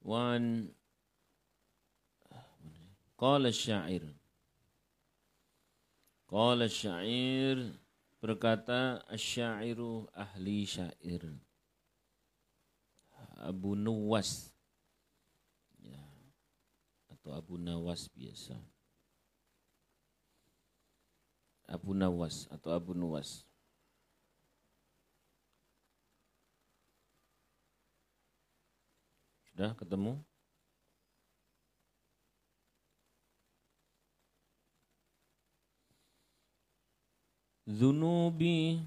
Wan Qala syair. Qala syair berkata syairu ahli syair. Abu Nuwas ya, atau Abu Nawas biasa. Abu Nawas atau Abu Nuwas Udah ketemu? Zunubi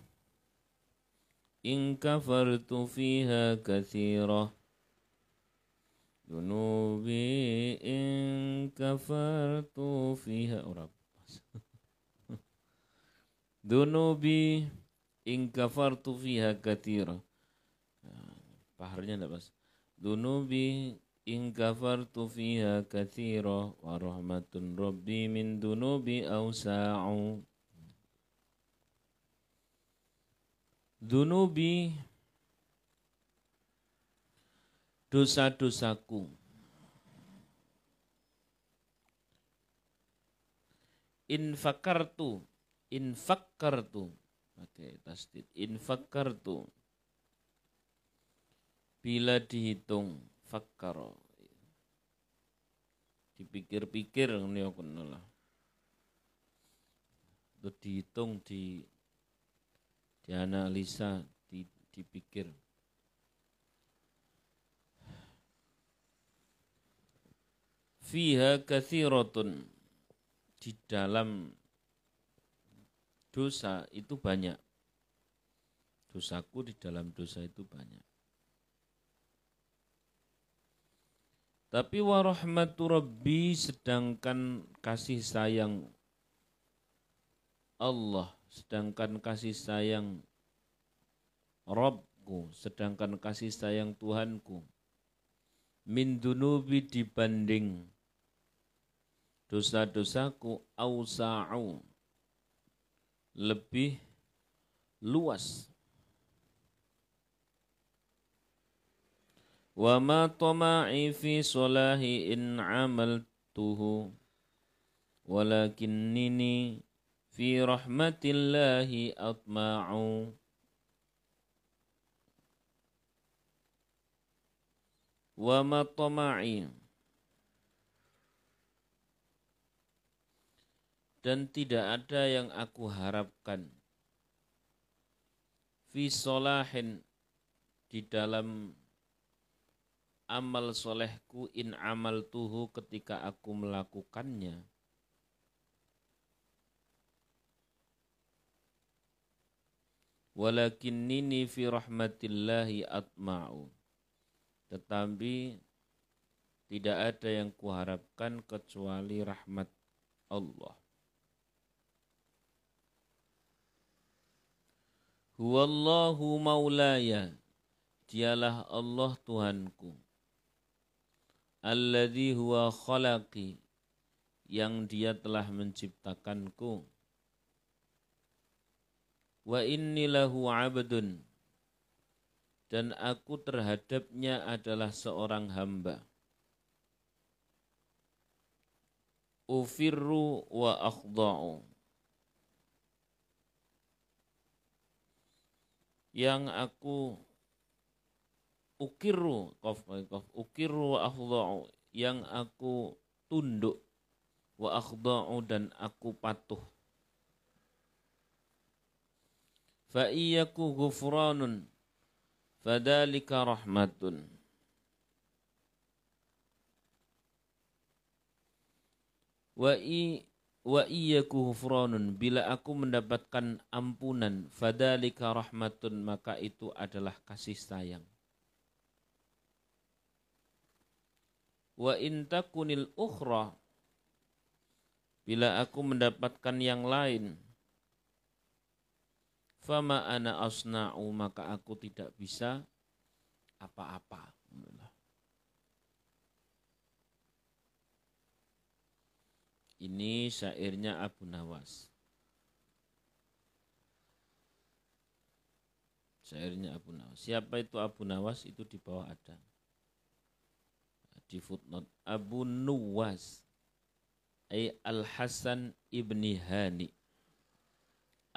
in kafartu fiha kathirah Zunubi in kafartu fiha. Oh, Urab Zunubi in kafartu fiha kathirah nah, Paharnya enggak pas Dunubi in kafartu fiha kathira wa rahmatun rabbi min dunubi awsa'u. Dunubi dosa-dosaku. Infakartu infakartu pakai tasdid. Infakartu bila dihitung fakar dipikir-pikir ini aku lah. Dihitung di dianalisa di, dipikir. Fiha kathiratun. Di dalam dosa itu banyak. Dosaku di dalam dosa itu banyak Tapi warahmatu rabbi sedangkan kasih sayang Allah, sedangkan kasih sayang Rabbku, sedangkan kasih sayang Tuhanku min dunubi dibanding dosa-dosaku ausa'u lebih luas ma tama'i fi solahi in amaltuhu. Walakinnini fi rahmatillahi atma'u. Wa ma tama'i. Dan tidak ada yang aku harapkan fi solahin di dalam amal solehku in amal tuhu ketika aku melakukannya. Walakin nini fi rahmatillahi atma'u. Tetapi tidak ada yang kuharapkan kecuali rahmat Allah. Huwallahu maulaya. Dialah Allah Tuhanku alladhi huwa khalaqi yang dia telah menciptakanku. Wa inni lahu abdun dan aku terhadapnya adalah seorang hamba. Ufirru wa akhda'u yang aku ukiru qaf qaf ukiru wa akhda'u yang aku tunduk wa akhda'u dan aku patuh. Fa iyyaku ghufranun fadalika rahmatun. Wa i wa iyyaku ghufranun bila aku mendapatkan ampunan fadalika rahmatun maka itu adalah kasih sayang wa intakunil ukhra bila aku mendapatkan yang lain fama ana asna'u maka aku tidak bisa apa-apa ini syairnya Abu Nawas syairnya Abu Nawas. Siapa itu Abu Nawas? Itu di bawah ada. Di footnote Abu Nuwas ay Al Hasan ibni Hani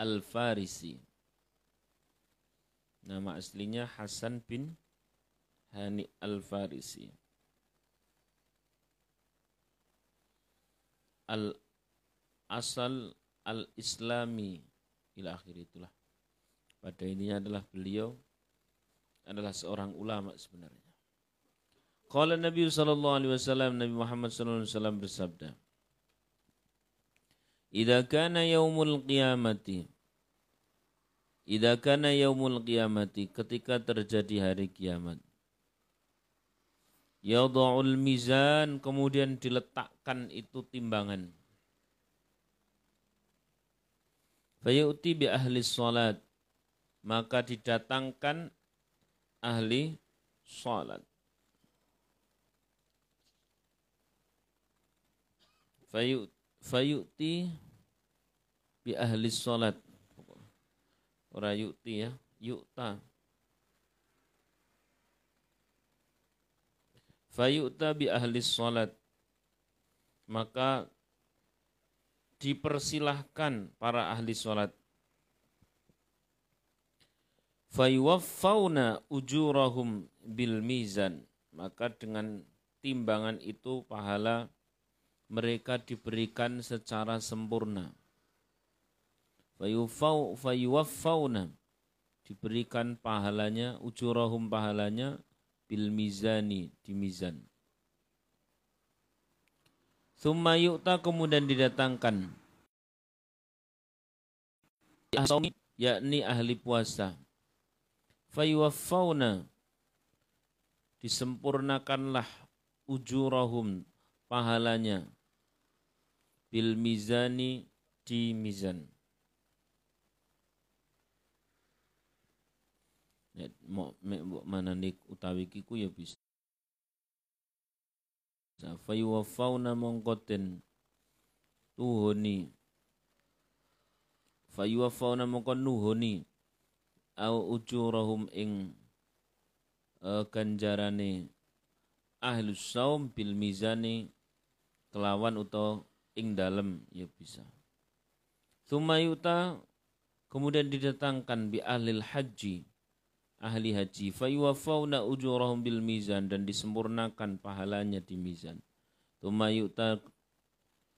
Al Farisi. Nama aslinya Hasan bin Hani Al Farisi. Al asal al Islami ila akhir itulah pada ini adalah beliau adalah seorang ulama sebenarnya. Qala Nabi sallallahu alaihi wasallam Nabi Muhammad sallallahu alaihi wasallam bersabda Idza kana yaumul qiyamati Idza kana yaumul qiyamati ketika terjadi hari kiamat Yadha'ul mizan kemudian diletakkan itu timbangan Fayu'ti bi ahli salat maka didatangkan ahli salat. Fayut, fayuti bi ahli salat. Ora yuti ya, yukta. Fayuta bi ahli salat. Maka dipersilahkan para ahli salat fayuwaffauna ujurahum bil mizan maka dengan timbangan itu pahala mereka diberikan secara sempurna. Fayufau fayuwaffauna diberikan pahalanya ujurahum pahalanya bil mizani di mizan. Summa yu'ta kemudian didatangkan. Yakni ahli puasa. Fayuwaffawna. Disempurnakanlah ujurahum pahalanya bil mizani di mizan. Mau mana nik utawi kiku ya bisa. Fayuwaffawna mongkoten tuhoni. Fayuwaffawna mongkon nuhoni. Au ujurahum ing uh, ganjarane ahlus saum bil mizani kelawan utawa ing dalem ya bisa. Sumayuta kemudian didatangkan bi ahlil haji ahli haji fayuwafauna ujurahum bil mizan dan disempurnakan pahalanya di mizan. Sumayuta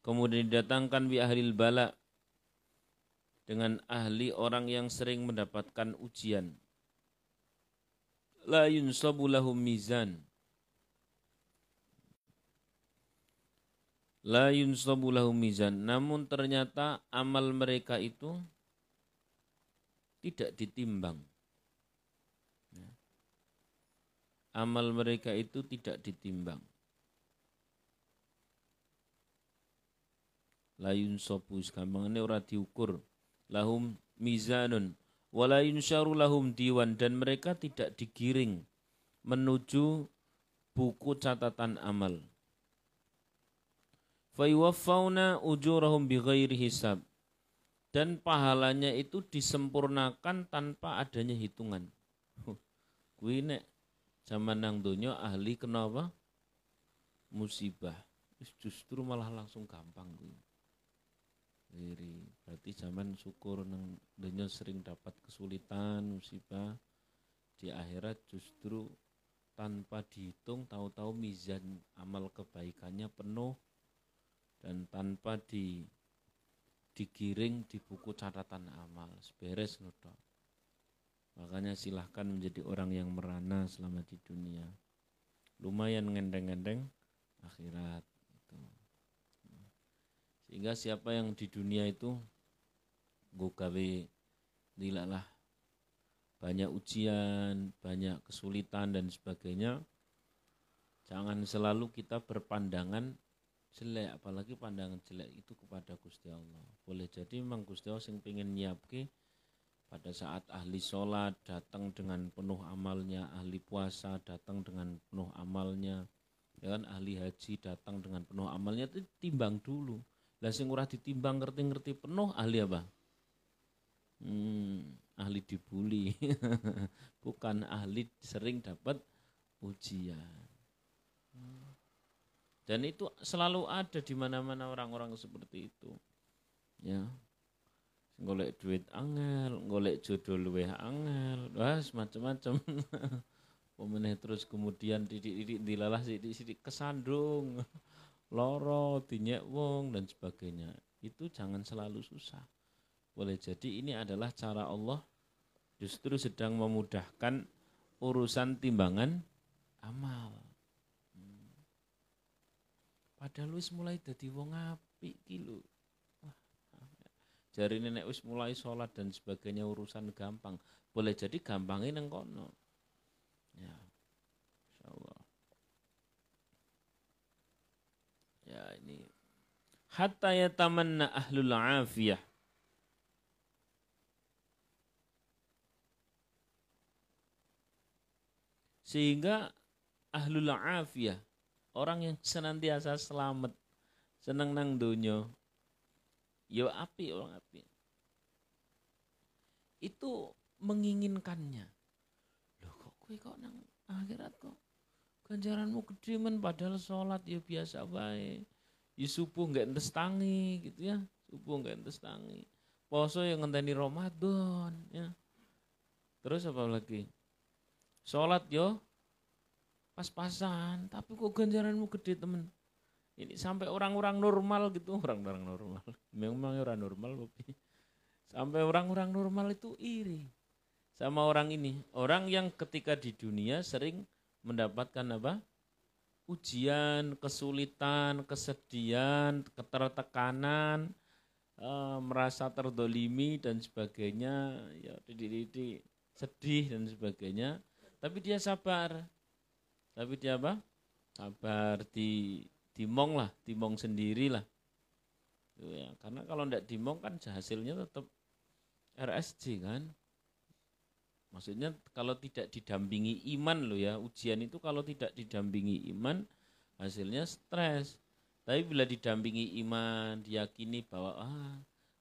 kemudian didatangkan bi ahlil bala dengan ahli orang yang sering mendapatkan ujian. La yunsabu lahum mizan. La yunsabu lahum mizan. Namun ternyata amal mereka itu tidak ditimbang. Ya. Amal mereka itu tidak ditimbang. La yunsabu, ini ora diukur lahum mizanun wala yunsyaru lahum diwan dan mereka tidak digiring menuju buku catatan amal. Fayuwaffauna ujurahum bighairi hisab. Dan pahalanya itu disempurnakan tanpa adanya hitungan. Kuwi nek zaman nang donya ahli kenapa? Musibah. Justru malah langsung gampang kuwi. Berarti zaman syukur nang dunia sering dapat kesulitan, musibah. Di akhirat justru tanpa dihitung tahu-tahu mizan amal kebaikannya penuh dan tanpa di digiring di buku catatan amal beres nuto makanya silahkan menjadi orang yang merana selama di dunia. Lumayan ngendeng-ngendeng akhirat sehingga siapa yang di dunia itu gue gawe dilalah banyak ujian, banyak kesulitan dan sebagainya. Jangan selalu kita berpandangan jelek, apalagi pandangan jelek itu kepada Gusti Allah. Boleh jadi memang Gusti Allah yang pengen nyiapke pada saat ahli sholat datang dengan penuh amalnya, ahli puasa datang dengan penuh amalnya, ya kan ahli haji datang dengan penuh amalnya itu timbang dulu. Lah sing ora ditimbang ngerti-ngerti penuh ahli apa? Hmm, ahli dibully. Bukan ahli sering dapat ujian. Dan itu selalu ada di mana-mana orang-orang seperti itu. Ya. Golek duit angel, golek jodoh luweh angel, wah macam-macam. Pemeneh terus kemudian didik-didik dilalah sidik-sidik kesandung, loro, dinyek wong dan sebagainya. Itu jangan selalu susah. Boleh jadi ini adalah cara Allah justru sedang memudahkan urusan timbangan amal. Padahal wis mulai dadi wong apik ki lho. Jari nenek wis mulai sholat dan sebagainya urusan gampang. Boleh jadi gampangnya neng kono. Ya. Insyaallah. Ya ini hatta yatamanna ahlul afiyah sehingga ahlul afiyah orang yang senantiasa selamat senang nang dunia yo api orang api. Itu menginginkannya. Loh kok kue kok nang akhirat kok ganjaranmu gede men? Padahal sholat ya biasa baik ya subuh nggak entes tangi gitu ya. Subuh nggak entes tangi. Poso yang ngenteni Ramadan ya. Terus apa lagi? Sholat yo pas-pasan. Tapi kok ganjaranmu gede temen? Ini sampai orang-orang normal gitu. Orang-orang normal. Memang orang normal tapi sampai orang-orang normal itu iri. Sama orang ini. Orang yang ketika di dunia sering mendapatkan apa? Ujian kesulitan kesedihan ketertekanan e, merasa terdolimi dan sebagainya. Ya di sedih dan sebagainya. Tapi dia sabar tapi dia apa? Sabar di dimong lah, dimong sendiri lah. Ya, karena kalau tidak dimong kan hasilnya tetap RSJ kan. Maksudnya kalau tidak didampingi iman loh ya, ujian itu kalau tidak didampingi iman hasilnya stres. Tapi bila didampingi iman, diyakini bahwa ah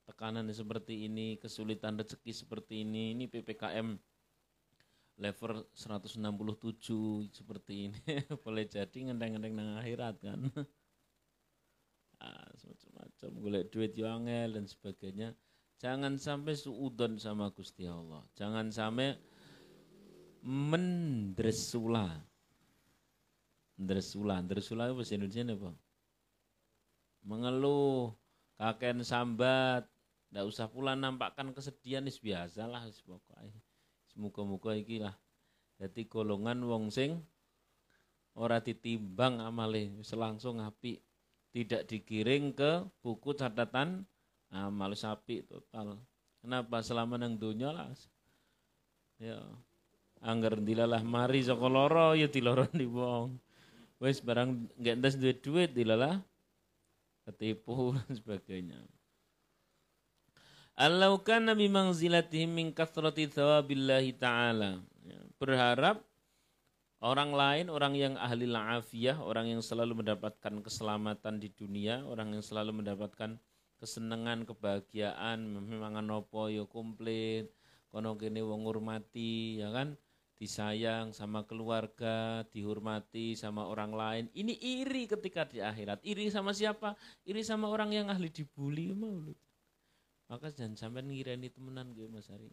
tekanan seperti ini, kesulitan rezeki seperti ini, ini PPKM level 167 seperti ini boleh jadi ngendeng-ngendeng nang akhirat kan. Ah, macam-macam golek duit yo angel dan sebagainya. Jangan sampai suudon sama Gusti Allah. Jangan sampai mendresula mendresula mendresula itu bahasa Indonesia apa? Mengeluh kakek sambat. Ndak usah pula nampakkan kesedihan is biasalah pokoknya Muka-muka iki lah. Dadi golongan wong sing ora ditimbang amale selangsung api tidak dikiring ke buku catatan amal sapi total. Kenapa? Selama nang dunia lah. Ya anggar dilalah mari saka loro ya diloroni wong? Wis barang nggak duit duit dilalah ketipu dan sebagainya Allau kana bi manzilatihim min kathrati thawabillahi ta'ala. Ya, berharap orang lain, orang yang ahli la'afiyah, orang yang selalu mendapatkan keselamatan di dunia, orang yang selalu mendapatkan kesenangan, kebahagiaan, memang nopo yo komplit, kono kene wong ngurmati, ya kan? disayang sama keluarga, dihormati sama orang lain. Ini iri ketika di akhirat. Iri sama siapa? Iri sama orang yang ahli dibully mau maka jangan sampai ngireni temenan gue Mas Ari.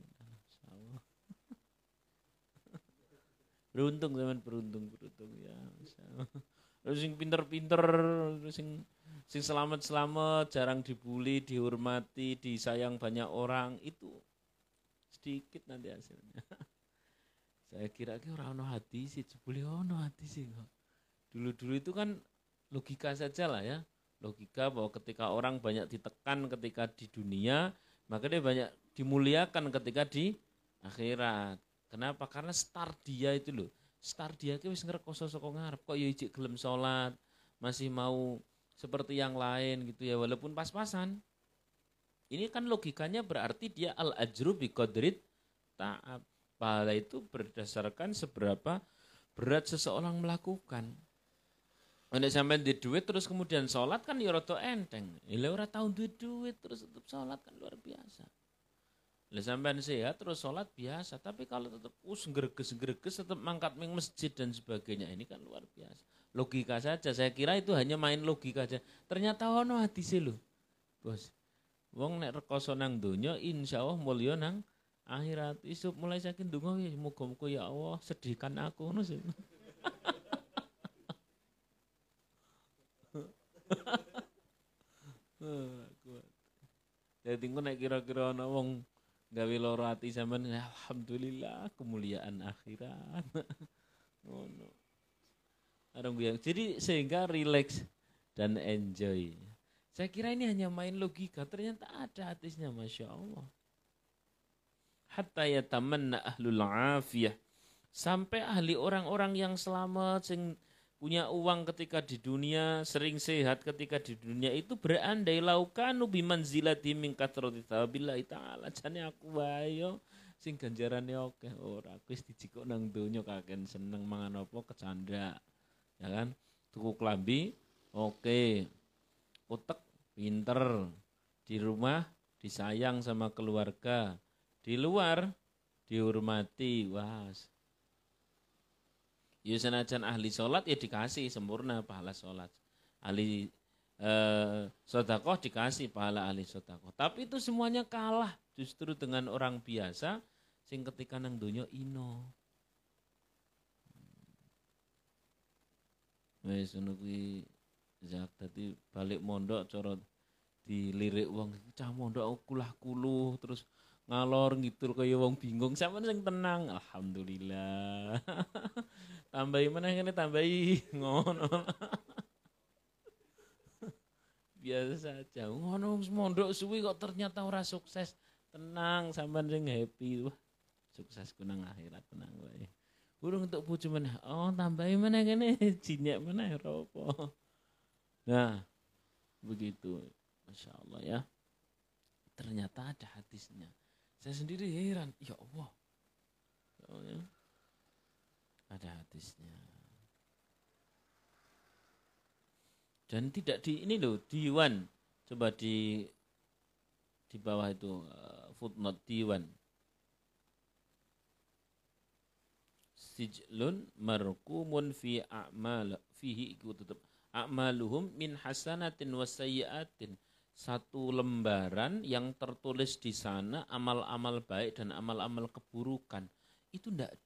Beruntung zaman beruntung beruntung ya terus sing pinter-pinter sing sing selamat-selamat jarang dibully dihormati disayang banyak orang itu sedikit nanti hasilnya. Saya kira kira orang no hati sih jebule ono hati sih dulu-dulu itu kan logika saja lah ya logika bahwa ketika orang banyak ditekan ketika di dunia, maka dia banyak dimuliakan ketika di akhirat. Kenapa? Karena start dia itu loh. Star dia ke wis saka ngarep kok ya ijik gelem salat, masih mau seperti yang lain gitu ya walaupun pas-pasan. Ini kan logikanya berarti dia al ajru bi qadrit ta'ab. Pahala itu berdasarkan seberapa berat seseorang melakukan. Anda sampai di duit terus kemudian sholat kan ya rada enteng. Ile ora tau duit duit terus tetap sholat kan luar biasa. Lah sampean sehat terus sholat biasa, tapi kalau tetap us greges-greges tetap mangkat ming masjid dan sebagainya ini kan luar biasa. Logika saja, saya kira itu hanya main logika saja. Ternyata ono sih lho. Bos. Wong nek rekoso nang donya insyaallah mulya nang akhirat. Isuk mulai saking donga ya muga-muga ya Allah sedihkan aku ngono Jadi engko nek kira-kira ana wong gawe loro ati sampean alhamdulillah kemuliaan akhirat ngono Arung biang. Jadi sehingga relax dan enjoy. Saya kira ini hanya main logika, ternyata ada hadisnya Masya Allah. Hatta yatamanna ahlul afiyah. Sampai ahli orang-orang yang selamat, sing punya uang ketika di dunia, sering sehat ketika di dunia itu berandai laukanu bimanzilati min katrati thawabillahi ta'ala. Jane aku wayo sing ganjarane oke ora wis dijikok nang donya kaken seneng mangan apa kecanda. Ya kan? Tuku klambi oke. Utek pinter. Di rumah disayang sama keluarga. Di luar dihormati. Wah, Ya senajan ahli sholat ya dikasih sempurna pahala sholat. Ahli eh, sodakoh dikasih pahala ahli sodakoh. Tapi itu semuanya kalah justru dengan orang biasa sing ketika nang dunia ino. Wes ngono zak balik mondok cara dilirik wong cah mondok kulah kuluh terus ngalor ngidul kaya wong bingung. Sama sing tenang alhamdulillah. Tambahi mana ini tambahi ngono. Biasa saja ngono mondok suwi kok ternyata ora sukses. Tenang sampean sing happy. Wah sukses kunang akhirat tenang wae. Burung untuk bojo mana oh tambahi mana kene jinyek mana ropo nah begitu. Masya Allah ya. Ternyata ada hadisnya saya sendiri heran, ya Allah. Ya. Ada hadisnya. Dan tidak di ini loh, diwan. Coba di di bawah itu uh, footnote diwan. Sijlun markumun fi a'mal fihi ikut tetap a'maluhum min hasanatin wasayyatin satu lembaran yang tertulis di sana amal-amal baik dan amal-amal keburukan. Itu tidak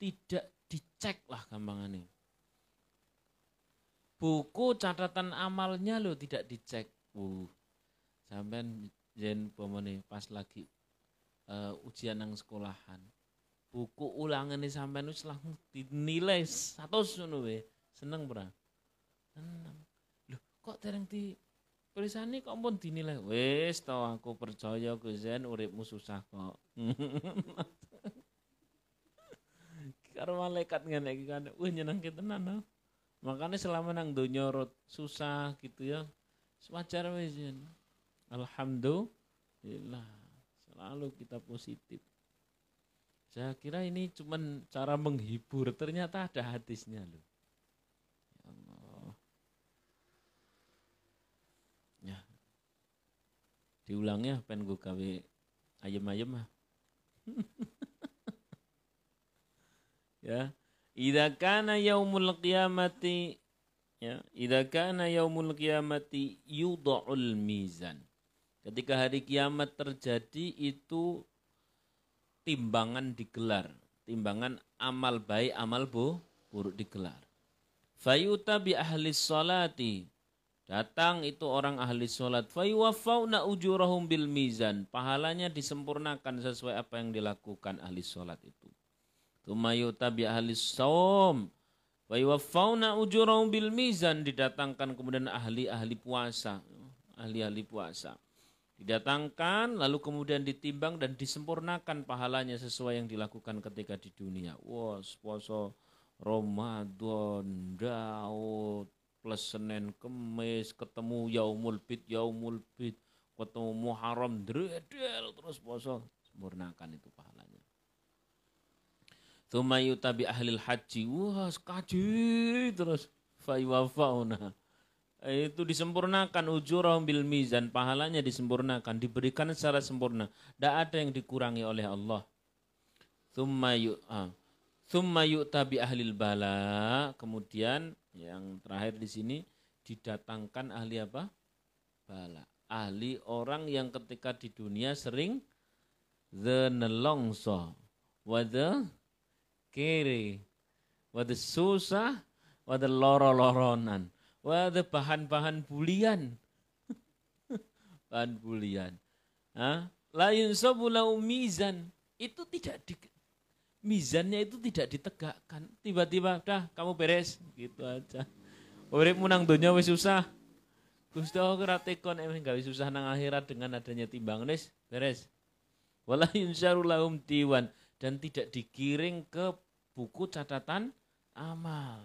tidak dicek lah gampangannya buku catatan amalnya lo tidak dicek. Uh sampai jen pomone pas lagi uh, ujian nang sekolahan buku ulangan ini sampai nu langsung dinilai satu sunu seneng pernah seneng. Loh kok terang di Tulisan ini kok pun dinilai, wes tau aku percaya Guzen uripmu susah kok. Karo malaikat ngene iki kan, wah nyenengke tenan no. Makanya selama nang donya susah gitu ya. Sewajar wis Alhamdulillah. Selalu kita positif. Saya kira ini cuman cara menghibur, ternyata ada hadisnya loh. Diulangnya pen gue kawe ayam-ayam mah. Ya. Idza kana yaumul qiyamati ya idza kana yaumul qiyamati yudha'ul mizan. Ketika hari kiamat terjadi itu timbangan digelar. Timbangan amal baik amal bu, buruk digelar. Fayuta bi ahli salati Datang itu orang ahli sholat. Fayuwafauna ujurahum bil mizan. Pahalanya disempurnakan sesuai apa yang dilakukan ahli sholat itu. Tumayuta bi ahli saum. Fayuwafauna ujurahum bil mizan. Didatangkan kemudian ahli-ahli puasa. Ahli-ahli puasa. Didatangkan lalu kemudian ditimbang dan disempurnakan pahalanya sesuai yang dilakukan ketika di dunia. Wah, wow, Ramadan, Daud, plus Senin Kemis, ketemu Yaumul Bid, Yaumul Bid, ketemu Muharram, dredel terus poso, sempurnakan itu pahalanya. Tsumma yutabi ahlil haji, wah kaji terus faywafauna. Itu disempurnakan ujurahum bil mizan, pahalanya disempurnakan, diberikan secara sempurna. Tidak ada yang dikurangi oleh Allah. Tsumma yu, ah, Thumma yu'ta ahlil bala. Kemudian yang terakhir di sini didatangkan ahli apa? Bala. Ahli orang yang ketika di dunia sering the nelongso, wa the kiri, wa the susah, wa the loro-loronan, wa the bahan-bahan bulian. bahan bulian. Ha? La yunsabu mizan. Itu tidak di, mizannya itu tidak ditegakkan. Tiba-tiba, dah kamu beres, gitu aja. Urip munang dunia wis susah. Gusti Allah ora tekon gawe susah nang akhirat dengan adanya timbang nis, beres. Wala yunsyaru lahum dan tidak dikiring ke buku catatan amal.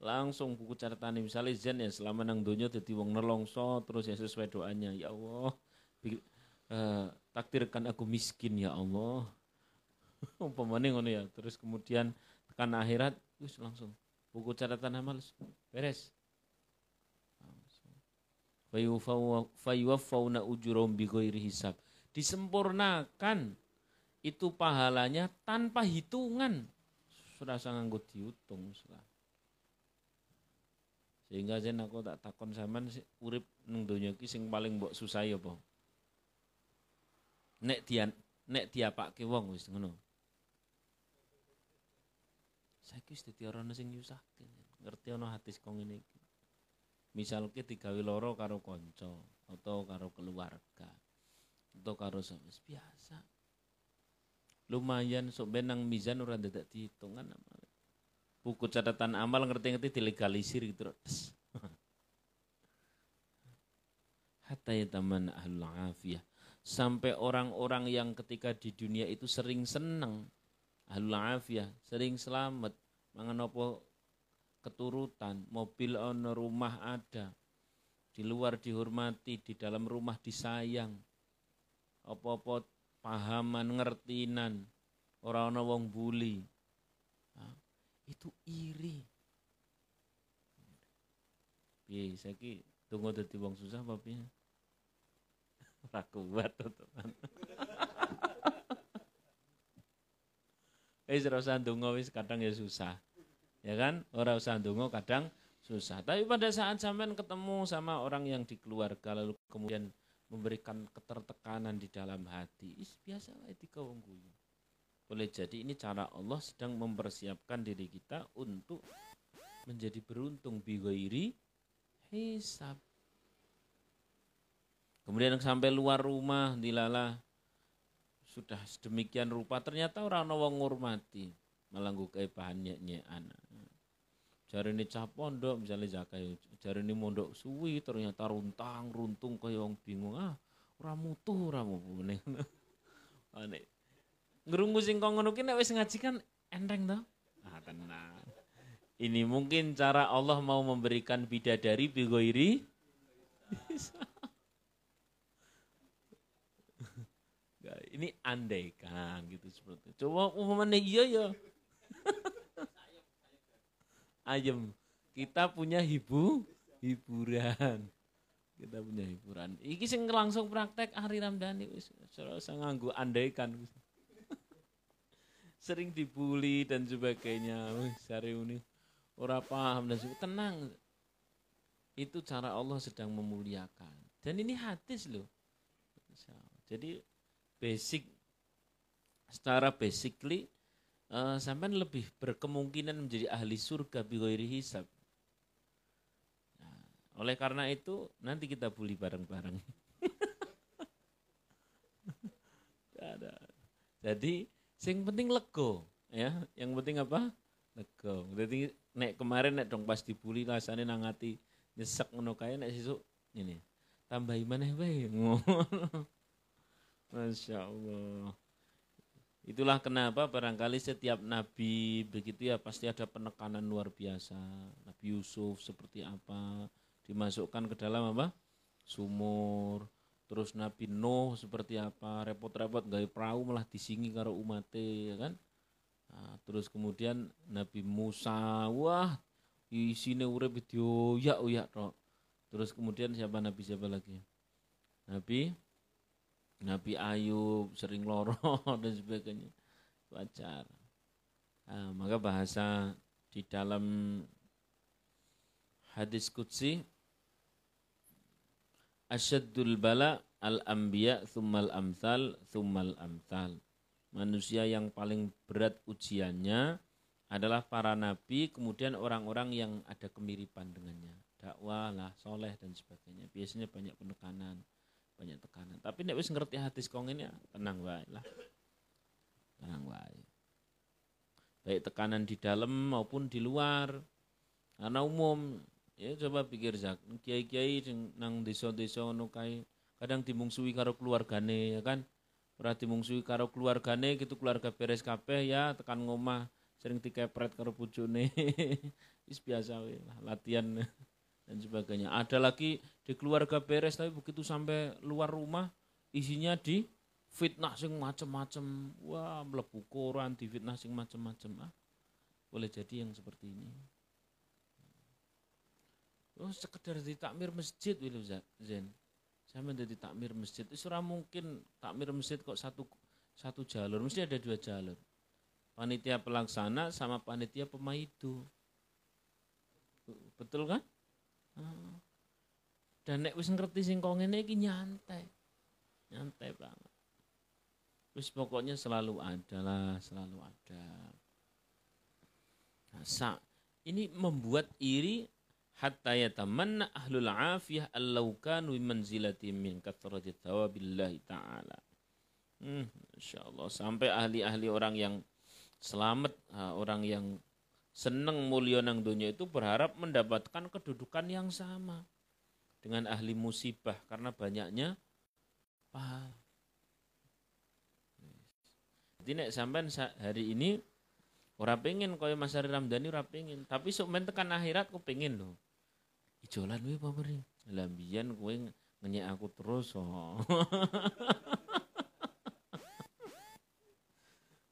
Langsung buku catatan misalnya zen ya selama nang dunia jadi wong nelongso terus ya sesuai doanya ya Allah uh, takdirkan aku miskin ya Allah umpamanya ngono ya. Terus kemudian tekan akhirat wis langsung buku catatan amal beres. Fayuwaffawna ujurum bighairi hisab. Disempurnakan itu pahalanya tanpa hitungan. Sudah sangat dihitung sudah. Sehingga jen aku tak takon zaman urip neng donya ki sing paling mbok susah ya apa nek dia nek dia pak wong wis ngono saya wis dadi orang sing nyusahke. Ngerti ana hadis kong ini. Misalnya digawe loro karo konco atau karo keluarga atau karo sama biasa. Lumayan sok benang mizan ora dadak dihitungan. Buku catatan amal ngerti-ngerti dilegalisir gitu. Hatta ya taman ahlul afiyah. Sampai orang-orang yang ketika di dunia itu sering senang ahlul afiyah, sering selamat, mangan keturutan, mobil ono, rumah ada, di luar dihormati, di dalam rumah disayang, apa-apa pahaman ngertinan, orang ono wong buli, nah, itu iri. Piye saiki tunggu dadi wong susah apa piye? Ora kuat teman. Wis ora usah ndonga wis kadang ya susah. Ya kan? Ora usah ndonga kadang susah. Tapi pada saat sampean ketemu sama orang yang di keluarga lalu kemudian memberikan ketertekanan di dalam hati, is biasa wae wong guyu. Boleh jadi ini cara Allah sedang mempersiapkan diri kita untuk menjadi beruntung bigoiri hisab. Kemudian sampai luar rumah dilala sudah sedemikian rupa ternyata orang wong ngurmati. Malah gue bahan nyek anak jari ini cah pondok misalnya jakai ini mondok suwi ternyata runtang runtung kaya wong bingung. Ah ora mutu ora mupune ane ngerungu sing kok ngono nek ngaji kan enteng toh ah tenang ini mungkin cara Allah mau memberikan bidadari bigoiri ini andaikan gitu seperti. Coba umumnya iya ya. Ayem. Kita punya hibu, hiburan. Kita punya hiburan. Iki sing langsung praktek Ari Ramdhani wis ora nganggo andaikan. Sering dibully dan sebagainya. Wis hari ini ora paham dan sebagainya. Tenang. Itu cara Allah sedang memuliakan. Dan ini hadis loh. Jadi basic secara basically uh, sampai lebih berkemungkinan menjadi ahli surga bighairi hisab. Nah, oleh karena itu nanti kita bully bareng-bareng. Jadi sing penting lego ya, yang penting apa? Lego. Jadi nek kemarin nek dong pas dibully rasane nang ati nyesek ngono kae nek sesuk ini tambahi maneh wae ngono. Masya Allah. Itulah kenapa barangkali setiap nabi begitu ya pasti ada penekanan luar biasa. Nabi Yusuf seperti apa dimasukkan ke dalam apa? Sumur. Terus Nabi Nuh seperti apa? Repot-repot gaya perahu malah disingi karo umate ya kan? Nah, terus kemudian Nabi Musa, wah isine urip ya uyak tok. Terus kemudian siapa Nabi siapa lagi? Nabi Nabi Ayub sering loro dan sebagainya. Wajar. Nah, maka bahasa di dalam hadis kutsi asyaddul bala al anbiya thummal amthal thummal amthal. Manusia yang paling berat ujiannya adalah para nabi kemudian orang-orang yang ada kemiripan dengannya. Dakwah lah soleh dan sebagainya. Biasanya banyak penekanan banyak tekanan. Tapi nek wis ngerti kong ini ya tenang wae lah. Tenang wae. Baik tekanan di dalam maupun di luar. Karena umum ya coba pikir Zak, kiai-kiai nang desa-desa ngono kae kadang dimungsui karo keluargane ya kan. Ora dimungsui karo keluargane gitu keluarga beres kabeh ya tekan ngomah sering dikepret karo bojone. Wis biasa wae latihan dan sebagainya. Ada lagi di keluarga beres tapi begitu sampai luar rumah isinya di fitnah sing macem-macem. Wah, melebu koran di fitnah sing macem-macem. Ah, boleh jadi yang seperti ini. Oh, sekedar di takmir masjid Wilu Zen. Saya menjadi takmir masjid. Itu mungkin takmir masjid kok satu satu jalur, mesti ada dua jalur. Panitia pelaksana sama panitia pemaidu. Betul kan? Dan nek wis ngerti sing kok ngene iki nyantai. Nyantai banget. Wis pokoknya selalu ada lah, selalu ada. Nah, sa, ini membuat iri hatta yatamanna ahlul afiyah allau kanu manzilati min kathrati thawabillahi ta'ala. Hmm, insyaallah sampai ahli-ahli orang yang selamat, orang yang seneng mulia nang dunia itu berharap mendapatkan kedudukan yang sama dengan ahli musibah karena banyaknya pahala. Jadi nek sampean hari ini ora pengen kaya Mas Ari Ramdhani ora pengen, tapi sok men tekan akhirat ku pengen lho. Ijolan kuwi? Lah mbiyen kowe ngenyek aku terus oh.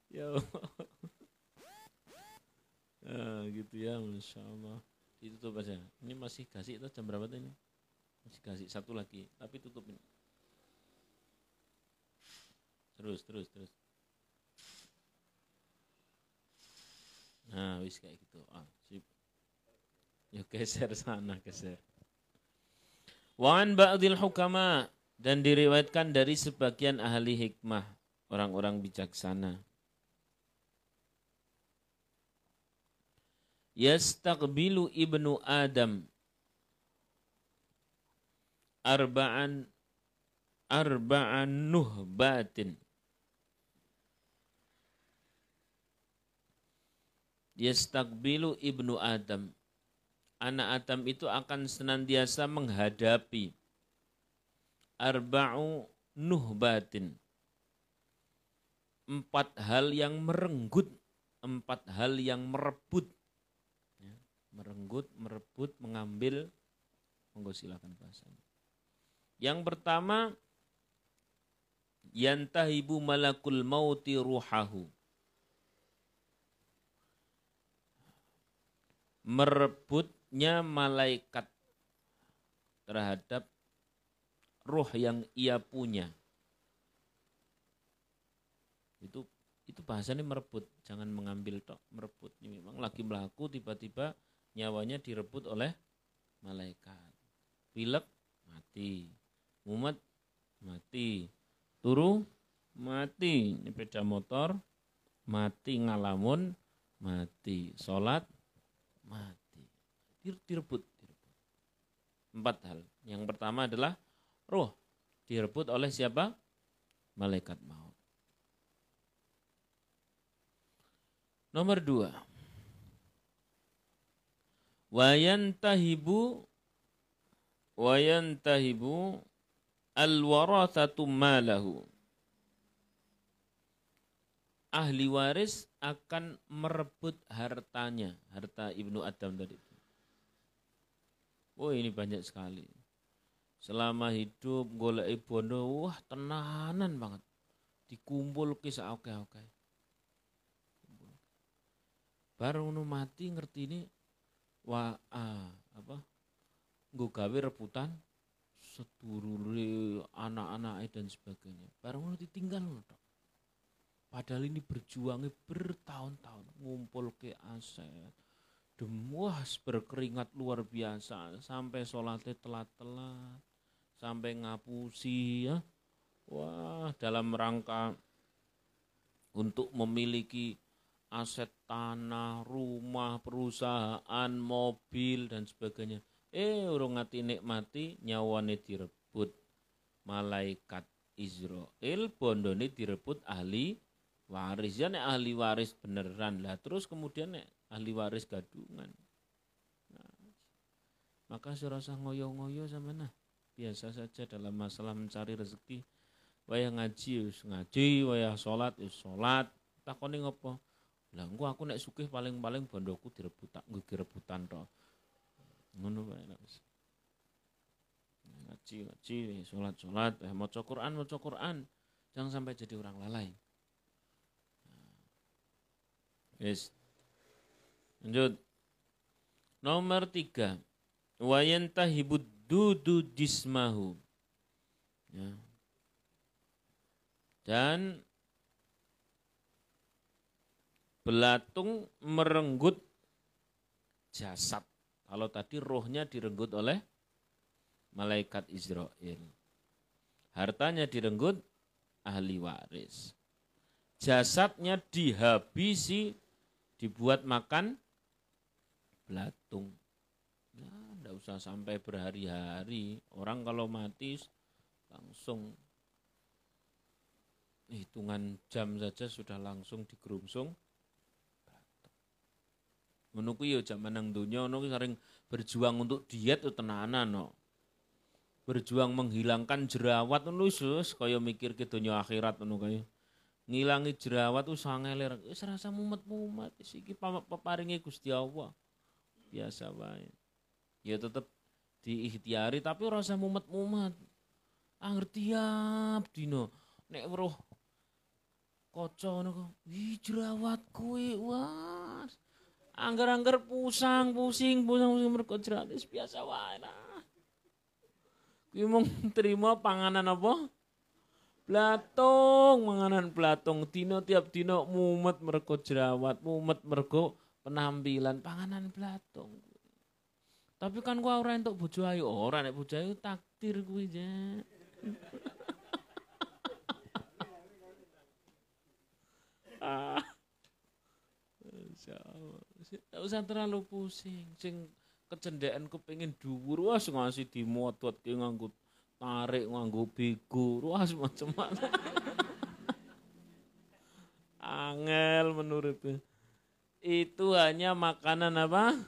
Yo. Ah, gitu ya, masya Allah. Ditutup aja. Ini masih kasih itu jam berapa ini? Masih kasih satu lagi, tapi tutupin. Terus, terus, terus. Nah, wis kayak gitu. Ah, sip. Yuk geser sana, geser. Wan ba'dil hukama dan diriwayatkan dari sebagian ahli hikmah, orang-orang bijaksana. Yastaqbilu ibnu Adam arba'an arba'an nuhbatin. Yastaqbilu ibnu Adam. Anak Adam itu akan senantiasa menghadapi arba'u nuhbatin. Empat hal yang merenggut empat hal yang merebut merenggut, merebut, mengambil. Monggo silakan bahasanya. Yang pertama yantahibu malakul mauti ruhahu. Merebutnya malaikat terhadap ruh yang ia punya. Itu itu bahasanya merebut, jangan mengambil tok, merebut. Ini memang lagi melaku tiba-tiba nyawanya direbut oleh malaikat. Pilek mati. Mumet mati. Turu mati. Beda motor mati ngalamun mati. Sholat mati. Direbut, direbut. Empat hal. Yang pertama adalah roh. Direbut oleh siapa? Malaikat maut. Nomor dua, wayantahibu wayantahibu alwarathatu malahu ahli waris akan merebut hartanya, harta Ibnu Adam tadi. Oh ini banyak sekali. Selama hidup golek bondo, wah tenanan banget. Dikumpul ke oke oke. Baru mati ngerti ini wah ah, apa? Gue gawe rebutan sedulure anak-anak dan sebagainya. Baru nu ditinggal tok. Padahal ini berjuangnya bertahun-tahun ngumpul ke aset, demuas berkeringat luar biasa sampai sholatnya telat-telat sampai ngapusi ya wah dalam rangka untuk memiliki aset tanah, rumah, perusahaan, mobil dan sebagainya. Eh urung ngati nikmati nyawane direbut malaikat Israel bondone direbut ahli waris. Ya nek ahli waris beneran. Lah terus kemudian nek ahli waris gadungan. Nah, maka serasa ngoyo-ngoyo sama nah. Biasa saja dalam masalah mencari rezeki. Wayah ngaji us ngaji. Wayah sholat sholat. Takoni ngopo lah engko aku nek sugih paling-paling bondoku direbutan nggo direbutan to ngono wae ngaji ngaji sholat sholat eh maca Quran maca Quran jangan sampai jadi orang lalai Yes. Lanjut. Nomor tiga. Wayantahibud dudu jismahu. Ya. Dan belatung merenggut jasad. Kalau tadi rohnya direnggut oleh malaikat Israel. Hartanya direnggut ahli waris. Jasadnya dihabisi dibuat makan belatung. Ya, enggak usah sampai berhari-hari. Orang kalau mati langsung hitungan jam saja sudah langsung menunggu ya zaman nang dunia ono sering berjuang untuk diet itu tenanan no. Berjuang menghilangkan jerawat ngono wis kaya mikir ke dunia akhirat ngono kaya. Ngilangi jerawat tuh sangelir wis rasa mumet-mumet iki peparinge Gusti Allah. Biasa wae. Ya tetep diikhtiari tapi ora usah mumet-mumet anger tiap dino? Nek weruh kaca ngono ih jerawat kowe wah angger-angger pusang pusing pusang pusing mergo jerawat biasa wae nah kuwi mung terima panganan apa Blatung manganan blatung dino tiap dino mumet mergo jerawat, mumet mergo penampilan panganan blatung. Tapi kan gua ora entuk bojo ayu, ora nek bojo ayu takdir kuwi je. ah. Tidak usah terlalu pusing. Sing kecendekan kepengin dhuwur wah ngasih dimot-mot ki nganggo tarik nganggo bego wah macam mana angel menurut itu hanya makanan apa?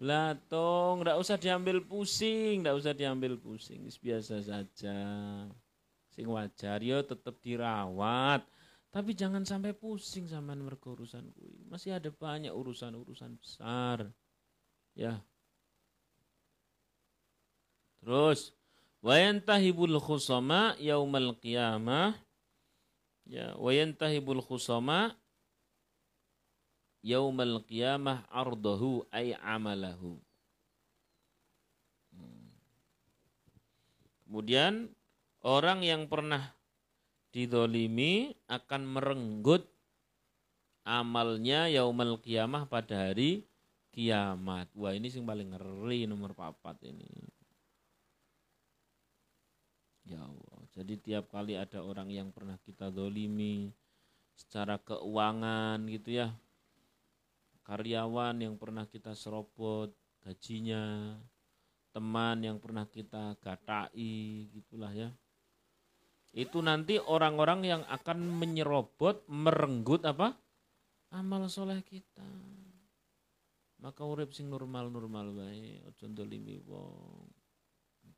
Blatong, ndak usah diambil pusing, ndak usah diambil pusing, biasa saja. Sing wajar yo tetap dirawat, tapi jangan sampai pusing sama mergo urusan kui. Masih ada banyak urusan-urusan besar. Ya. Terus wa yantahibul khusama yaumal qiyamah ya wa yantahibul khusama yaumal qiyamah ardahu ay amalahu hmm. kemudian orang yang pernah didolimi akan merenggut amalnya yaumal qiyamah pada hari kiamat. Wah ini sing paling ngeri nomor papat ini. Ya Allah. Jadi tiap kali ada orang yang pernah kita dolimi secara keuangan gitu ya. Karyawan yang pernah kita serobot gajinya, teman yang pernah kita gatai gitulah ya. Itu nanti orang-orang yang akan menyerobot, merenggut apa? Amal soleh kita. Maka urip sing normal-normal bae, ojo dolimi wong.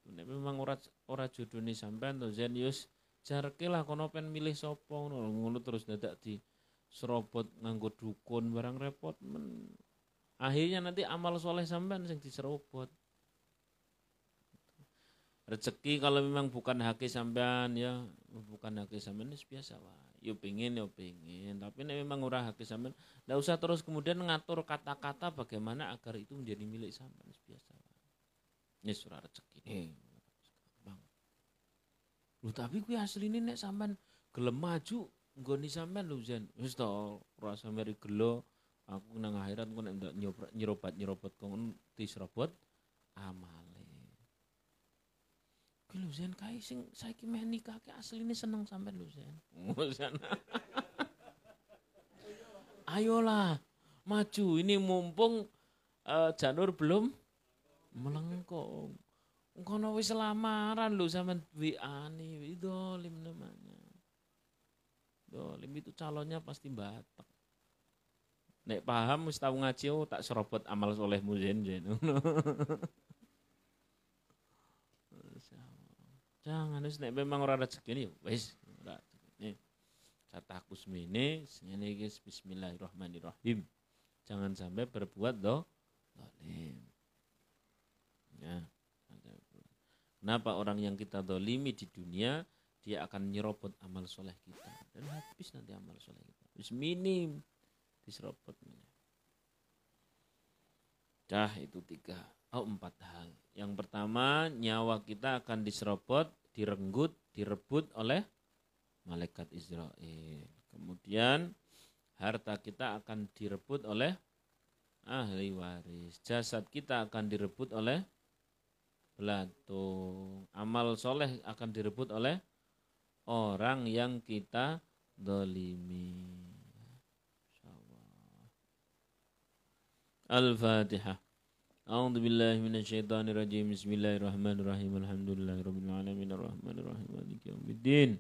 Nek memang ora ora jodone sampean to Zen yus jarke lah kono pen milih sapa ngono ngono terus dadak di serobot nganggo dukun barang repot men. Akhirnya nanti amal soleh sampean sing diserobot. Rezeki kalau memang bukan hak sampean ya, bukan hak sampean itu biasa wae. Yo pengen yo pengen, tapi nek memang ora hak sampean, ndak usah terus kemudian ngatur kata-kata bagaimana agar itu menjadi milik sampean biasa wae. Ini surah rezeki nih. Lu tapi kuwi asline nek sampean gelem maju nggone sampean lho Zen. Wis to, ora sampeyan gelo aku nang akhirat kok nek ndak nyerobat-nyerobat kok diserobot amale. Kuwi lho Zen kae sing saiki meh nikah ke asline seneng sampean lho Zen. Ayolah maju ini mumpung uh, Janur belum melengkung. Kono wis lamaran lho sampean WA nih, idolim namanya. Dolim itu calonnya pasti batak. Nek paham mesti tahu ngaji oh, tak serobot amal solehmu jen jen. Jangan wis nek memang ora rezeki ini wis ora rezeki. Kataku semene sene guys bismillahirrahmanirrahim. Jangan sampai berbuat do dolim. Ya. Kenapa orang yang kita dolimi di dunia dia akan nyerobot amal soleh kita dan habis nanti amal soleh kita habis minim diserobotnya cah itu tiga oh empat hal yang pertama nyawa kita akan diserobot direnggut direbut oleh malaikat Israel kemudian harta kita akan direbut oleh ahli waris jasad kita akan direbut oleh belatung amal soleh akan direbut oleh orang yang kita dolimi. Al-Fatihah. أعوذ بالله من الشيطان الرجيم. بسم الله الرحمن الرحيم. الحمد لله رب العالمين. الرحمن الرحيم. مالك يوم الدين.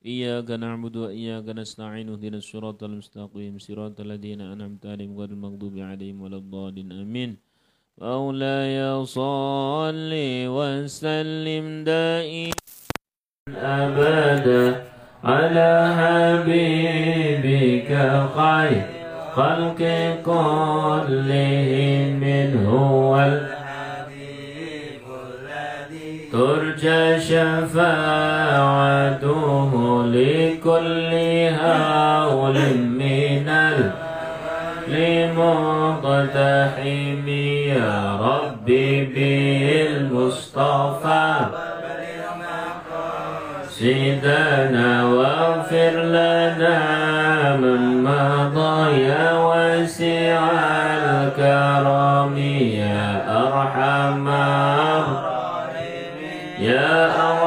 إياك نعبد وإياك نستعين. اهدنا الصراط المستقيم. صراط الذين أنعمت عليهم غير المغضوب عليهم ولا الضالين. آمين. مولاي صل وسلم دائما أبدا على حبيبك خير. خلق كلهم من هو الحبيب الذي ترجى شفاعته لكل هول من لمقتحم يا ربي بالمصطفى سيدنا واغفر لنا الكرم يا أرحم يا أرحم